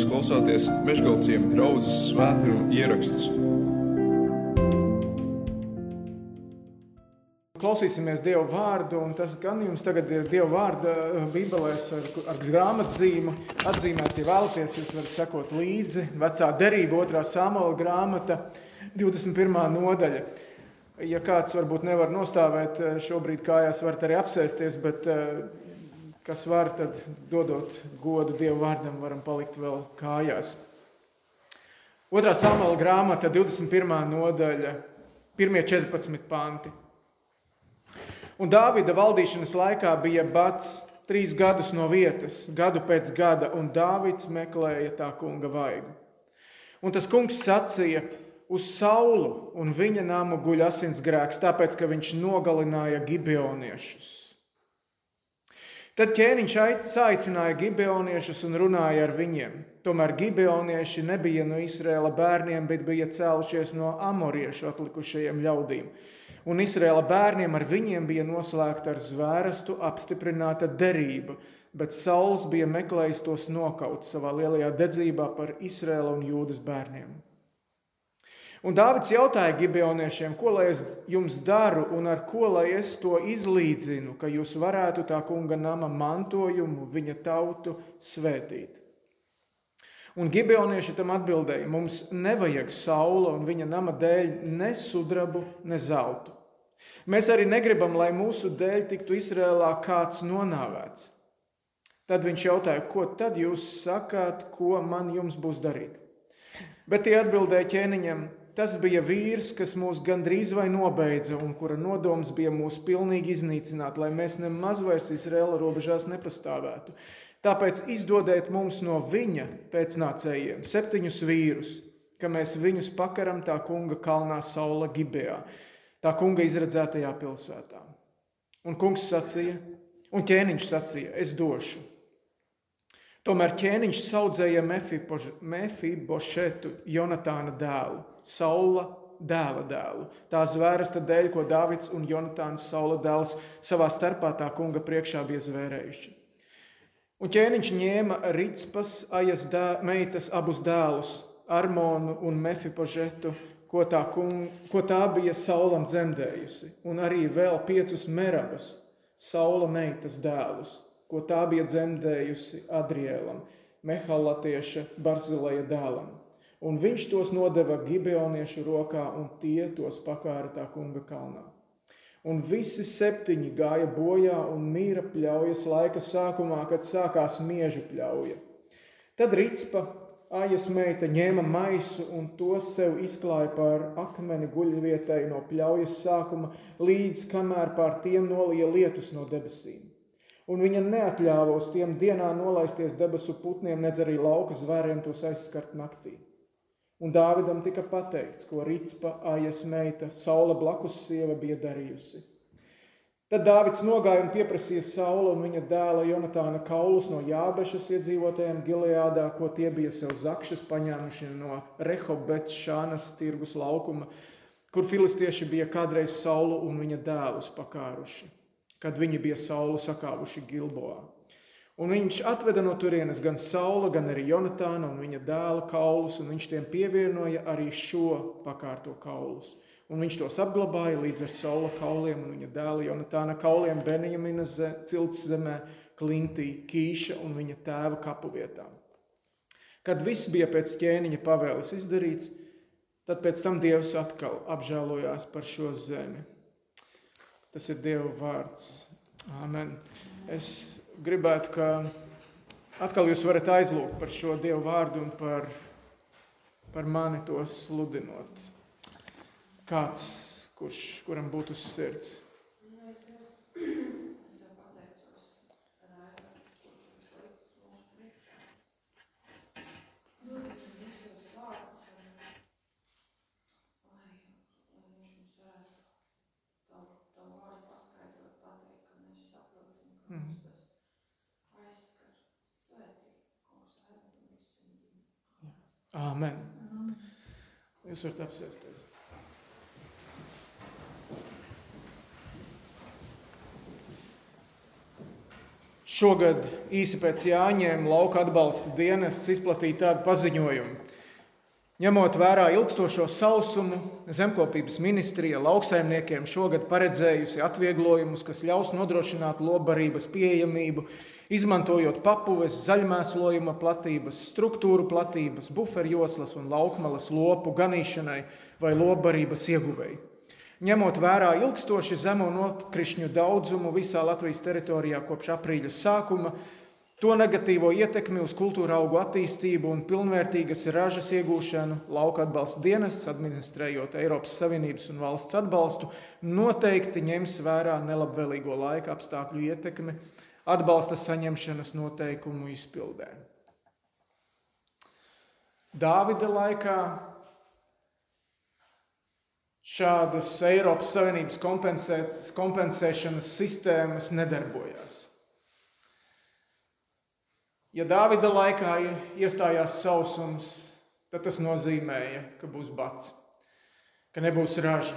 Jūs klausāties Meškāļu draugas svētkrājuma ierakstus. Klausīsimies Dieva vārdu, un tas gan jums tagad ir Dieva vārda Bībelēs ar, ar grāmatzīmu. Atzīmēts, ja vēlaties, jūs varat sekot līdzi. Vecā derība, otrā samola grāmata, 21. nodaļa. Ja kāds varbūt nevar nostāvēt šobrīd kājās, varat arī apsēsties, bet kas var, tad dodot godu Dievu vārdam, varam palikt vēl kājās. Otrā samala grāmata, 21. nodaļa, pirmie 14 panti. Un Dāvida valdīšanas laikā bija bats trīs gadus no vietas, gadu pēc gada, un Dāvids meklēja tā kunga vaigu. Un tas kungs sacīja, uz saulu un viņa namu guļ asinsgrēks, tāpēc, ka viņš nogalināja gibeoniešus. Tad ķēniņš aicināja gibeoniešus un runāja ar viņiem. Tomēr gibeonieši nebija no Izraēla bērniem, bet bija cēlušies no amoriešu atlikušajiem ļaudīm. Un Izraēla bērniem ar viņiem bija noslēgta ar zvērstu apstiprināta derība, bet Sauls bija meklējis tos nokaut savā lielajā dedzībā par Izraēla un Jūdas bērniem. Un Dāvids jautāja Gibeoniešiem, ko lai es jums daru un ar ko lai es to izlīdzinu, ka jūs varētu tā kunga nama mantojumu, viņa tautu svētīt. Un Gibeonieši tam atbildēja, mums nevajag saula un viņa nama dēļ ne sudrabu, ne zeltu. Mēs arī negribam, lai mūsu dēļ tiktu Izrēlā kāds nonāvēts. Tad viņš jautāja, ko tad jūs sakāt, ko man jums būs darīt? Bet tie atbildēja ķēniņam, Tas bija vīrs, kas mūs gandrīz vai nobeidza un kura nodoms bija mūs pilnīgi iznīcināt, lai mēs nemaz vairs Izraēla robežās nepastāvētu. Tāpēc izdodiet mums no viņa pēcnācējiem septiņus vīrus, ka mēs viņus pakaram tā kunga kalnā Saula Gibejā, tā kunga izredzētajā pilsētā. Un kungs sacīja, un ķēniņš sacīja, es došu. Tomēr ķēniņš saudzēja Mefibošetu, Jonatāna dēlu Saula dēla dēlu. Tā zvērsta dēļ, ko Dāvids un Jonatāns Saula dēls savā starpā tā kunga priekšā bija zvērējuši. Un ķēniņš ņēma Ritspas, Ajas dē, meitas abus dēlus, Armonu un Mefipožetu, ko tā, kung, ko tā bija Saulam dzemdējusi, un arī vēl piecus merabas, Saula meitas dēlus, ko tā bija dzemdējusi Adrielam, Mehalatieša Barzilēja dēlam un viņš tos nodeva gibeoniešu rokā, un tie tos pakāra tā kunga kalnā. Un visi septiņi gāja bojā un mīra pļaujas laika sākumā, kad sākās miežu pļauja. Tad Ritspa, Ajas meita, ņēma maisu un to sev izklāja pār akmeni guļvietai no pļaujas sākuma, līdz kamēr pār tiem nolija lietus no debesīm. Un viņa neatļāva uz tiem dienā nolaisties debesu putniem, nedz arī lauka zvēriem tos aizskart naktī. Un Dāvidam tika pateikts, ko Ritspa, Aijas meita, Saula blakus sieva bija darījusi. Tad Dāvids nogāja un pieprasīja Saula un viņa dēla Jonatāna kaulus no Jābešas iedzīvotājiem Gileādā, ko tie bija sev zakšas paņēmuši no Rehobets šānas tirgus laukuma, kur filistieši bija kādreiz Saulu un viņa dēlus pakāruši, kad viņi bija Saulu sakāvuši Gilboā. Un viņš atveda no turienes gan Saula, gan arī Jonatāna un viņa dēla kaulus, un viņš tiem pievienoja arī šo pakārto kaulus. Un viņš tos apglabāja līdz ar Saula kauliem un viņa dēla Jonatāna kauliem Benjamina cilts zemē, Klintī, Kīša un viņa tēva kapu vietā. Kad viss bija pēc ķēniņa pavēles izdarīts, tad pēc tam Dievs atkal apžēlojās par šo zemi. Tas ir Dieva vārds. Amen. Es gribētu, ka atkal jūs varat aizlūgt par šo Dievu vārdu un par, par mani to sludinot. Kāds, kurš, kuram būtu uz sirds. Āmen. Jūs varat apsēsties. Šogad īsi pēc Jāņiem lauka atbalsta dienests izplatīja tādu paziņojumu. Ņemot vērā ilgstošo sausumu, zemkopības ministrija lauksaimniekiem šogad paredzējusi atvieglojumus, kas ļaus nodrošināt lobarības pieejamību, izmantojot papuves, zaļmēslojuma platības, struktūru platības, buferjoslas un laukmalas lopu ganīšanai vai lobarības ieguvēji. Ņemot vērā ilgstoši zemo nokrišņu daudzumu visā Latvijas teritorijā kopš aprīļa sākuma, to negatīvo ietekmi uz kultūra augu attīstību un pilnvērtīgas ražas iegūšanu lauka atbalsta dienests, administrējot Eiropas Savienības un valsts atbalstu, noteikti ņems vērā nelabvēlīgo laika apstākļu ietekmi atbalsta saņemšanas noteikumu izpildē. Dāvida laikā šādas Eiropas Savienības kompensēšanas sistēmas nedarbojās. Ja Dāvida laikā iestājās sausums, tad tas nozīmēja, ka būs bats, ka nebūs raža.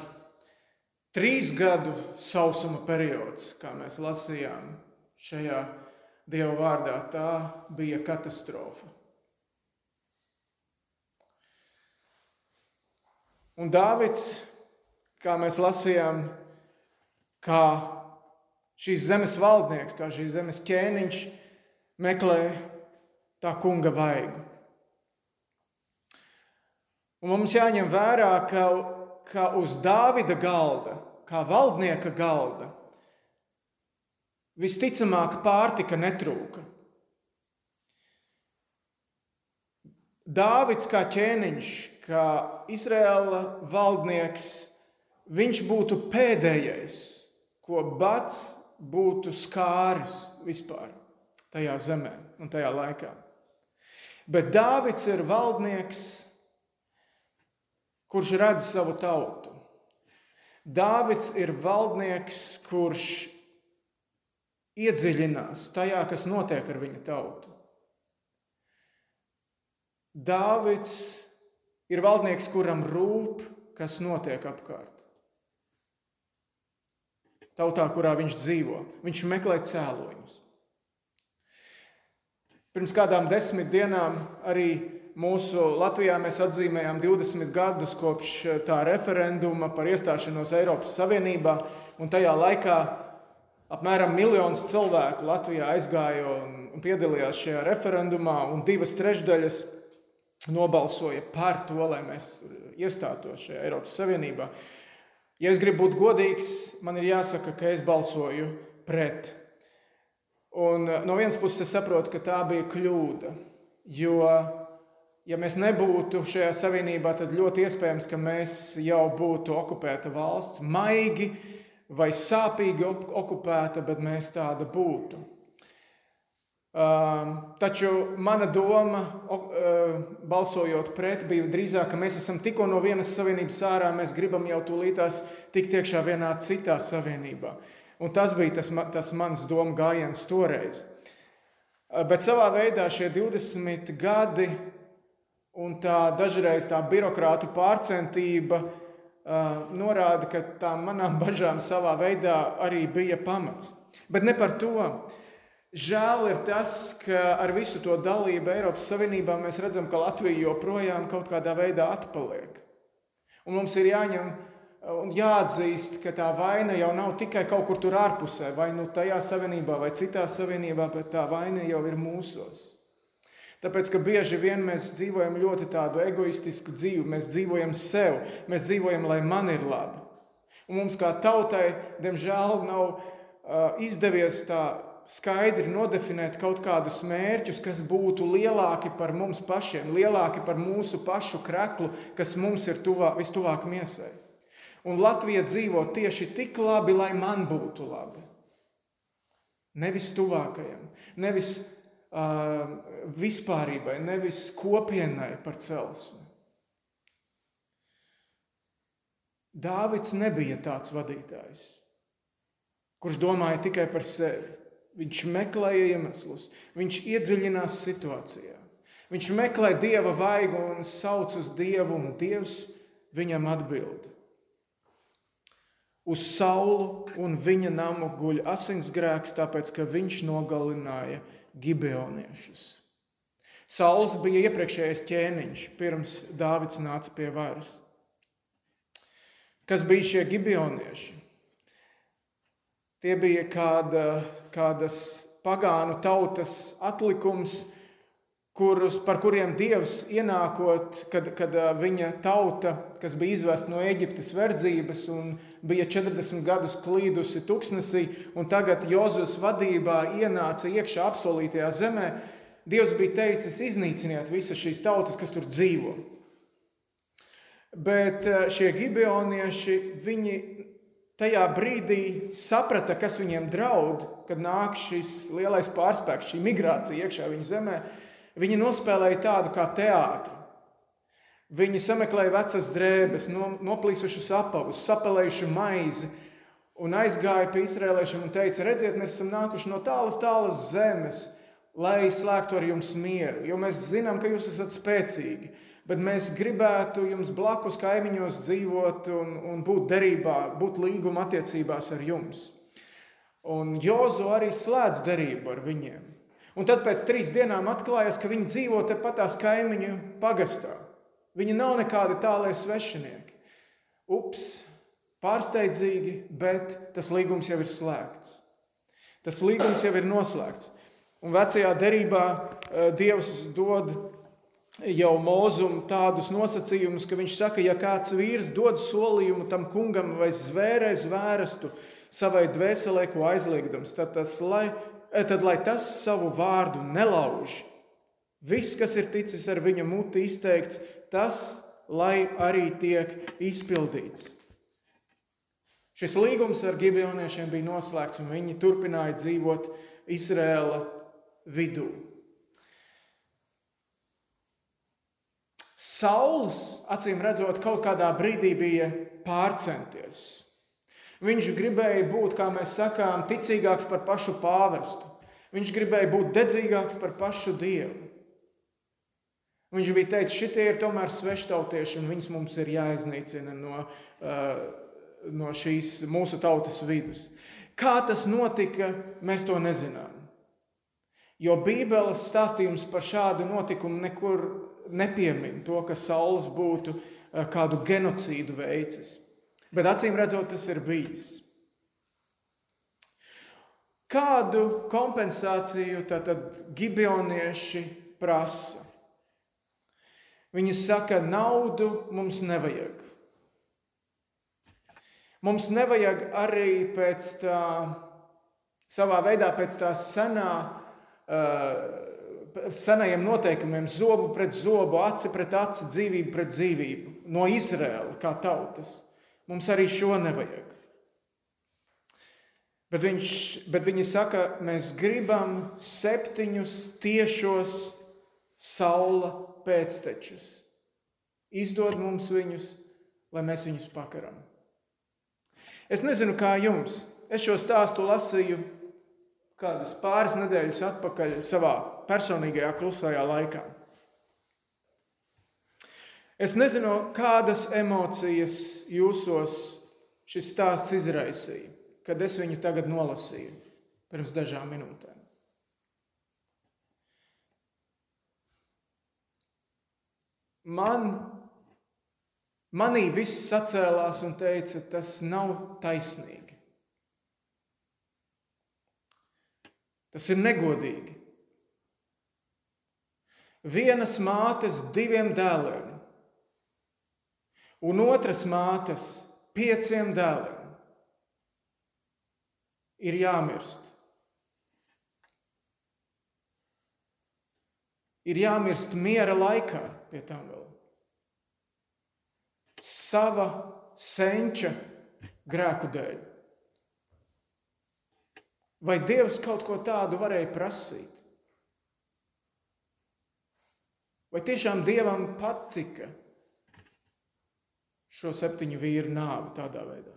Trīs gadu sausuma periods, kā mēs lasījām šajā Dieva vārdā, tā bija katastrofa. Un Dāvids kā mēs lasījām, kā šīs zemes valdnieks, kā šīs zemes ķēniņš meklē tā kunga vaigu. Un mums jāņem vērā, ka, ka uz Dāvida galda, kā valdnieka galda, visticamāk pārtika netrūka. Dāvids kā ķēniņš, kā Izraēla valdnieks, viņš būtu pēdējais, ko bats būtu skāris vispār tajā zemē un tajā laikā. Bet Dāvids ir valdnieks, kurš redz savu tautu. Dāvids ir valdnieks, kurš iedziļinās tajā, kas notiek ar viņa tautu. Dāvids ir valdnieks, kuram rūp, kas notiek apkārt tautā, kurā viņš dzīvo. Viņš meklē cēloņus. Pirms kādām desmit dienām arī mūsu Latvijā mēs atzīmējām 20 gadus kopš tā referenduma par iestāšanos Eiropas Savienībā, un tajā laikā apmēram miljons cilvēku Latvijā aizgāja un piedalījās šajā referendumā, un divas trešdaļas nobalsoja par to, lai mēs iestātos šajā Eiropas Savienībā. Ja es gribu būt godīgs, man ir jāsaka, ka es balsoju pret. Un eh, no vienas puses es saprotu, ka tā bija kļūda. Jo, ja mēs nebūtu šajā savienībā, tad ļoti iespējams, ka mēs jau būtu okupēta valsts, maigi vai sāpīgi okupēta, bet mēs tāda būtu. Uh, taču mana doma, uh, balsojot pret, bija drīzāk, ka mēs esam tikko no vienas savienības ārā, mēs gribam jau tūlītās tikt iekšā vienā citā savienībā. Un tas bija tas, tas mans domu gājiens toreiz. Uh, bet savā veidā šie 20 gadi un tā dažreiz tā birokrātu pārcentība norāda, ka tām manām bažām savā veidā arī bija pamats. Bet ne par to. Žēl ir tas, ka ar visu to dalību Eiropas Savienībā mēs redzam, ka Latvija joprojām kaut kādā veidā atpaliek. Un mums ir jāņem un jāatzīst, ka tā vaina jau nav tikai kaut kur tur ārpusē, vai nu tajā savienībā, vai citā savienībā, bet tā vaina jau ir mūsos. Tāpēc, ka bieži vien mēs dzīvojam ļoti tādu egoistisku dzīvi, mēs dzīvojam sev, mēs dzīvojam, lai man ir labi. Un mums kā tautai, diemžēl, nav uh, izdevies tā skaidri nodefinēt kaut kādus mērķus, kas būtu lielāki par mums pašiem, lielāki par mūsu pašu kreklu, kas mums ir tuvā, vistuvāk miesai. Un Latvija dzīvo tieši tik labi, lai man būtu labi. Nevis tuvākajam, nevis vispārībai, nevis kopienai par celsmi. Dāvids nebija tāds vadītājs, kurš domāja tikai par sevi. Viņš meklēja iemeslus, viņš iedziļinās situācijā. Viņš meklē dieva vaigu un sauc uz dievu, un dievs viņam atbild. Uz saulu un viņa namu guļ asinsgrēks, tāpēc ka viņš nogalināja gibeoniešus. Sauls bija iepriekšējais ķēniņš, pirms Dāvids nāca pie varas. Kas bija šie gibionieši? Tie bija kāda, kādas pagānu tautas atlikums, kurus, par kuriem Dievs ienākot, kad, kad viņa tauta, kas bija izvesta no Eģiptes verdzības un bija 40 gadus klīdusi tuksnesī, un tagad Jozus vadībā ienāca iekšā apsolītajā zemē, Dievs bija teicis, iznīciniet visas šīs tautas, kas tur dzīvo. Bet šie gibionieši, viņi tajā brīdī saprata, kas viņiem draud, kad nāk šis lielais pārspēks, šī migrācija iekšā viņu zemē. Viņi nospēlēja tādu kā teātri. Viņi sameklēja vecas drēbes, noplīsušus apavus, sapelējušu maizi un aizgāja pie izrēliešiem un teica: Redziet, mēs esam nākuši no tālas, tālas zemes, lai slēgtu ar jums mieru, jo mēs zinām, ka jūs esat spēcīgi. Bet mēs gribētu jums blakus kaimiņos dzīvot un, un būt derībā, būt līguma attiecībās ar jums. Un Jozo arī slēdz derību ar viņiem. Un tad pēc trīs dienām atklājās, ka viņi dzīvo tepat tās kaimiņu pagastā. Viņi nav nekādi tālie svešinieki. Ups, pārsteidzīgi, bet tas līgums jau ir slēgts. Tas līgums jau ir noslēgts. Un vecajā derībā eh, Dievs dod jau mūzum tādus nosacījumus, ka viņš saka, ja kāds vīrs dod solījumu tam kungam vai zvērē zvērstu savai dvēselē, ko aizliegdams, tad tas, lai tad lai tas savu vārdu nelauž. Viss, kas ir ticis ar viņa muti izteikts, tas lai arī tiek izpildīts. Šis līgums ar gibeoniešiem bija noslēgts, un viņi turpināja dzīvot Izrēla vidū. Sauls, acīm redzot, kaut kādā brīdī bija pārcenties. Viņš gribēja būt, kā mēs sakām, ticīgāks par pašu pāvestu. Viņš gribēja būt dedzīgāks par pašu Dievu. Viņš bija teicis, šitie ir tomēr sveštautieši, un viņus mums ir jāiznīcina no, uh, no šīs mūsu tautas vidus. Kā tas notika, mēs to nezinām. Jo Bībeles stāstījums par šādu notikumu nekur nepiemin to, ka Sauls būtu uh, kādu genocīdu veicis. Bet acīm redzot, tas ir bijis. Kādu kompensāciju tad gibionieši prasa? Viņi saka, naudu mums nevajag. Mums nevajag arī pēc tā, savā veidā pēc tā senā, uh, senajiem noteikumiem, zobu pret zobu, aci pret aci, dzīvību pret dzīvību, no Izraēla kā tautas. Mums arī šo nevajag. Bet, viņš, bet viņi saka, mēs gribam septiņus tiešos saula pēctečus. Izdod mums viņus, lai mēs viņus pakaram. Es nezinu, kā jums. Es šo stāstu lasīju kādas pāris nedēļas atpakaļ savā personīgajā klusajā laikā. Es nezinu, kādas emocijas jūsos šis stāsts izraisīja, kad es viņu tagad nolasīju pirms dažām minūtēm. Man, manī viss sacēlās un teica, tas nav taisnīgi. Tas ir negodīgi. Vienas mātes diviem dēliem un otras mātes pieciem dēliem ir jāmirst. Ir jāmirst miera laikā pie tām vēl. Sava senča grēku dēļ. Vai Dievs kaut ko tādu varēja prasīt? Vai tiešām Dievam patika šo septiņu vīru nāvi tādā veidā.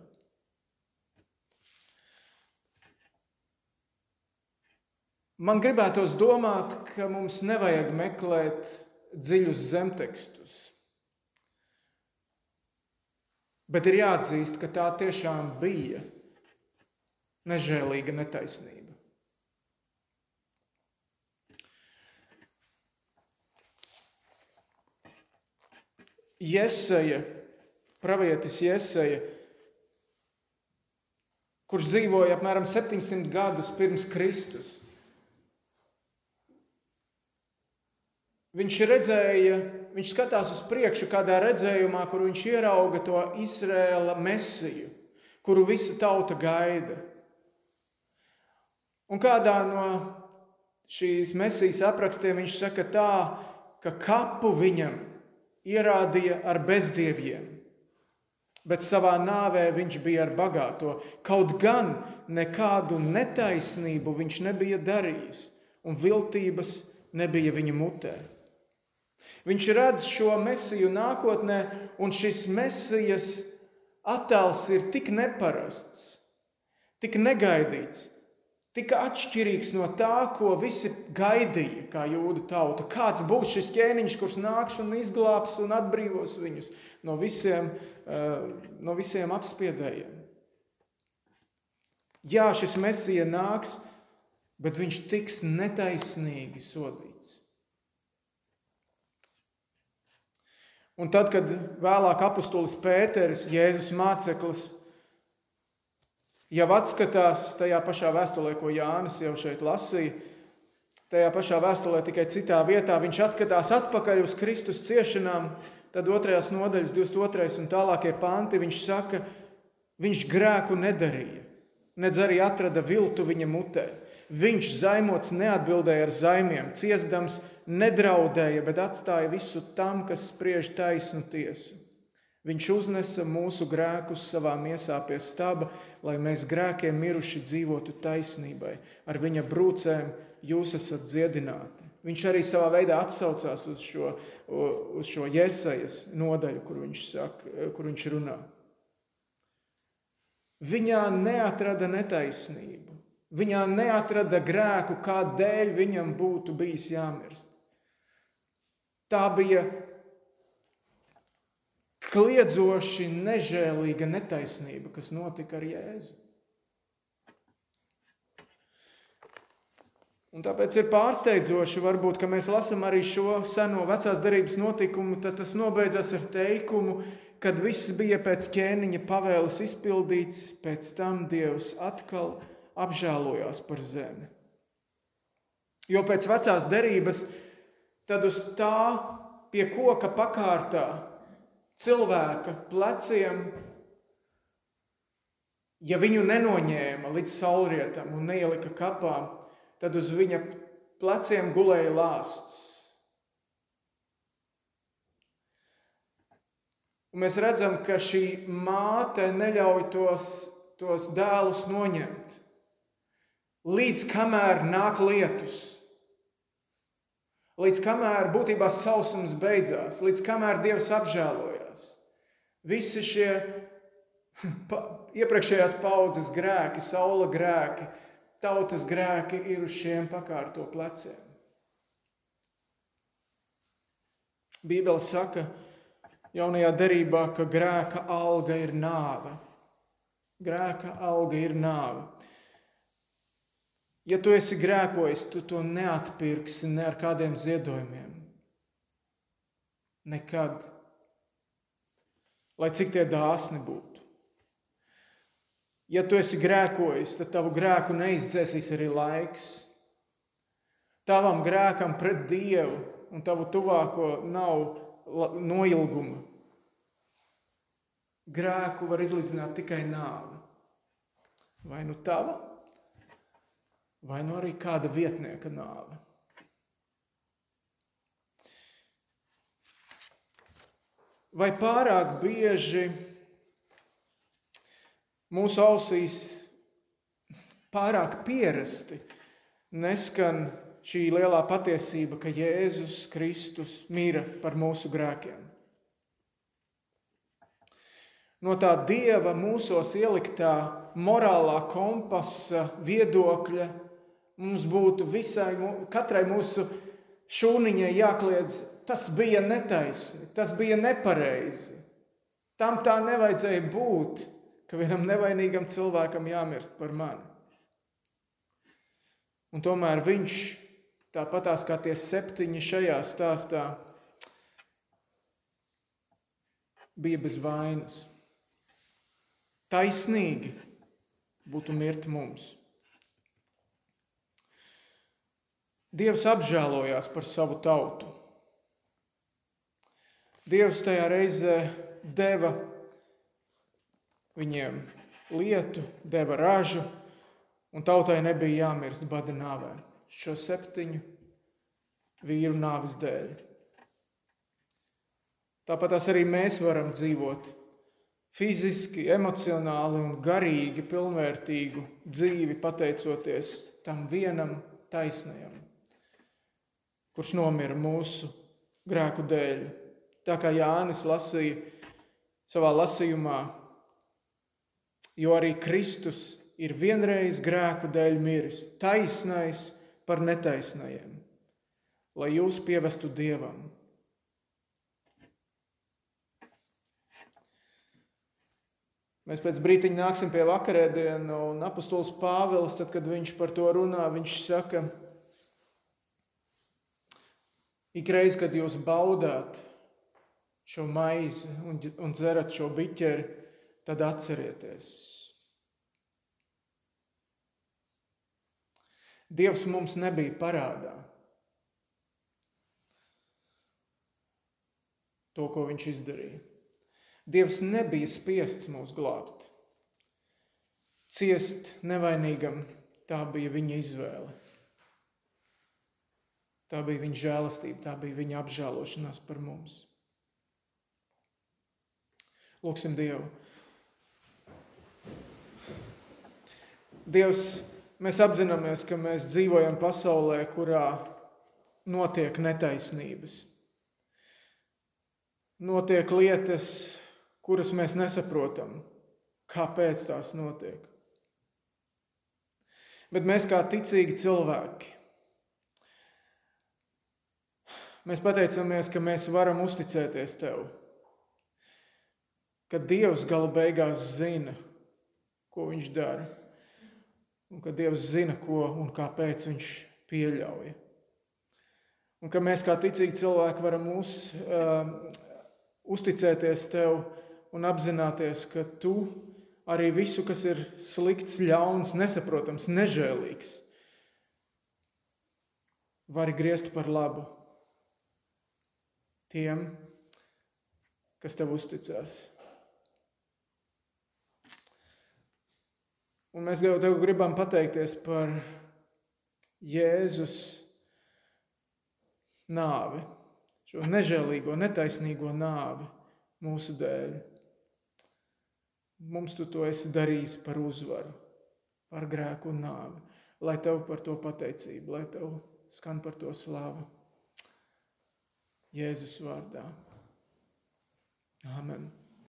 Man gribētos domāt, ka mums nevajag meklēt dziļus zemtekstus. Bet ir jāatzīst, ka tā tiešām bija nežēlīga netaisnība. Jesaja, pravietis Jesaja, kurš dzīvoja apmēram 700 gadus pirms Kristus. Viņš redzēja, viņš skatās uz priekšu kādā redzējumā, kur viņš ierauga to Izraēla mesiju, kuru visa tauta gaida. Un kādā no šīs mesijas aprakstiem viņš saka tā, ka kapu viņam ierādīja ar bezdieviem, bet savā nāvē viņš bija ar bagāto. Kaut gan nekādu netaisnību viņš nebija darījis, un viltības nebija viņa mutē. Viņš redz šo mesiju nākotnē, un šis mesijas attēls ir tik neparasts, tik negaidīts, tik atšķirīgs no tā, ko visi gaidīja, kā jūdu tauta. Kāds būs šis ķēniņš, kurš nāks un izglābs un atbrīvos viņus no visiem, eh, no visiem apspiedējiem? Jā, šis mesija nāks, bet viņš tiks netaisnīgi sodīts. Un tad, kad vēlāk apustulis Pēteris, Jēzus māceklis, jau atskatās tajā pašā vēstulē, ko Jānis jau šeit lasīja, tajā pašā vēstulē, tikai citā vietā, viņš atskatās atpakaļ uz Kristus ciešanām, tad otrajās nodaļas, 22. un tālākie panti, viņš saka, viņš grēku nedarīja, nedz arī atrada viltu viņa mutē. Viņš zaimots neatbildēja ar zaimiem, ciestams nedraudēja, bet atstāja visu tam, kas spriež taisnu tiesu. Viņš uznesa mūsu grēkus savā miesā pie staba, lai mēs grēkiem miruši dzīvotu taisnībai. Ar viņa brūcēm jūs esat dziedināti. Viņš arī savā veidā atsaucās uz šo, uz šo iesaistas nodaļu, kur viņš, saka, kur viņš runā. Viņā neatrada netaisnību, viņā neatrada grēku, kādēļ viņam būtu bijis jāmirst. Tā bija kliedzoši nežēlīga netaisnība, kas notika ar Jēzu. Un tāpēc ir pārsteidzoši, varbūt, ka mēs lasām arī šo seno vecās derības notikumu, tad tas nobeidzas ar teikumu, kad viss bija pēc ķēniņa pavēles izpildīts, pēc tam Dievs atkal apžēlojās par zemi. Jo pēc vecās derības tad uz tā pie koka pakārtā cilvēka pleciem, ja viņu nenoņēma līdz saulrietam un neielika kapā, tad uz viņa pleciem gulēja lāsts. Un mēs redzam, ka šī māte neļauj tos, tos dēlus noņemt, līdz kamēr nāk lietus līdz kamēr būtībā sausums beidzās, līdz kamēr Dievs apžēlojās. Visi šie pa, iepriekšējās paudzes grēki, saula grēki, tautas grēki ir uz šiem pakārto pleciem. Bībele saka, jaunajā derībā, ka grēka alga ir nāve. Grēka alga ir nāve. Ja tu esi grēkojis, tu to neatpirksi ne ar kādiem ziedojumiem. Nekad. Lai cik tie dāsni būtu. Ja tu esi grēkojis, tad tavu grēku neizdzēsīs arī laiks. Tavam grēkam pret Dievu un tavu tuvāko nav noilguma. Grēku var izlīdzināt tikai nāve. Vai nu tava, vai nu arī kāda vietnieka nāve. Vai pārāk bieži mūsu ausīs pārāk pierasti neskan šī lielā patiesība, ka Jēzus Kristus mīra par mūsu grēkiem? No tā dieva mūsos ieliktā morālā kompasa viedokļa mums būtu visai, katrai mūsu šūniņai jākliedz, tas bija netaisni, tas bija nepareizi. Tam tā nevajadzēja būt, ka vienam nevainīgam cilvēkam jāmirst par mani. Un tomēr viņš, tāpatās kā tie septiņi šajā stāstā, bija bez vainas. Taisnīgi būtu mirt mums. Dievs apžēlojās par savu tautu. Dievs tajā reizē deva viņiem lietu, deva ražu, un tautai nebija jāmirst bada nāvē. Šo septiņu vīru nāves dēļ. Tāpat arī mēs varam dzīvot fiziski, emocionāli un garīgi pilnvērtīgu dzīvi, pateicoties tam vienam taisnajam, kurš nomira mūsu grēku dēļ. Tā kā Jānis lasīja savā lasījumā, jo arī Kristus ir vienreiz grēku dēļ miris, taisnais par netaisnajiem, lai jūs pievestu Dievam. Mēs pēc brīdiņa nāksim pie vakarēdienu, un apustulis Pāvils, tad, kad viņš par to runā, viņš saka, ikreiz, kad jūs baudāt šo maizi un, un dzerat šo biķeri, tad atcerieties. Dievs mums nebija parādā to, ko viņš izdarīja. Dievs nebija spiests mūs glābt. Ciest nevainīgam, tā bija viņa izvēle. Tā bija viņa žēlastība, tā bija viņa apžēlošanās par mums. Lūksim Dievu. Dievs, mēs apzināmies, ka mēs dzīvojam pasaulē, kurā notiek netaisnības. Notiek lietas, kuras mēs nesaprotam, kāpēc tās notiek. Bet mēs kā ticīgi cilvēki, mēs pateicamies, ka mēs varam uzticēties Tev ka Dievs gala beigās zina, ko viņš dara, un ka Dievs zina, ko un kāpēc viņš pieļauj. Un ka mēs kā ticīgi cilvēki varam uz, uh, uzticēties Tev un apzināties, ka Tu arī visu, kas ir slikts, ļauns, nesaprotams, nežēlīgs, vari griezt par labu tiem, kas Tev uzticās. Un mēs tev gribam pateikties par Jēzus nāvi, šo nežēlīgo, netaisnīgo nāvi mūsu dēļ. Mums tu to esi darījis par uzvaru, par grēku un nāvi. Lai tev par to pateicība, lai tev skan par to slāva. Jēzus vārdā. Amen.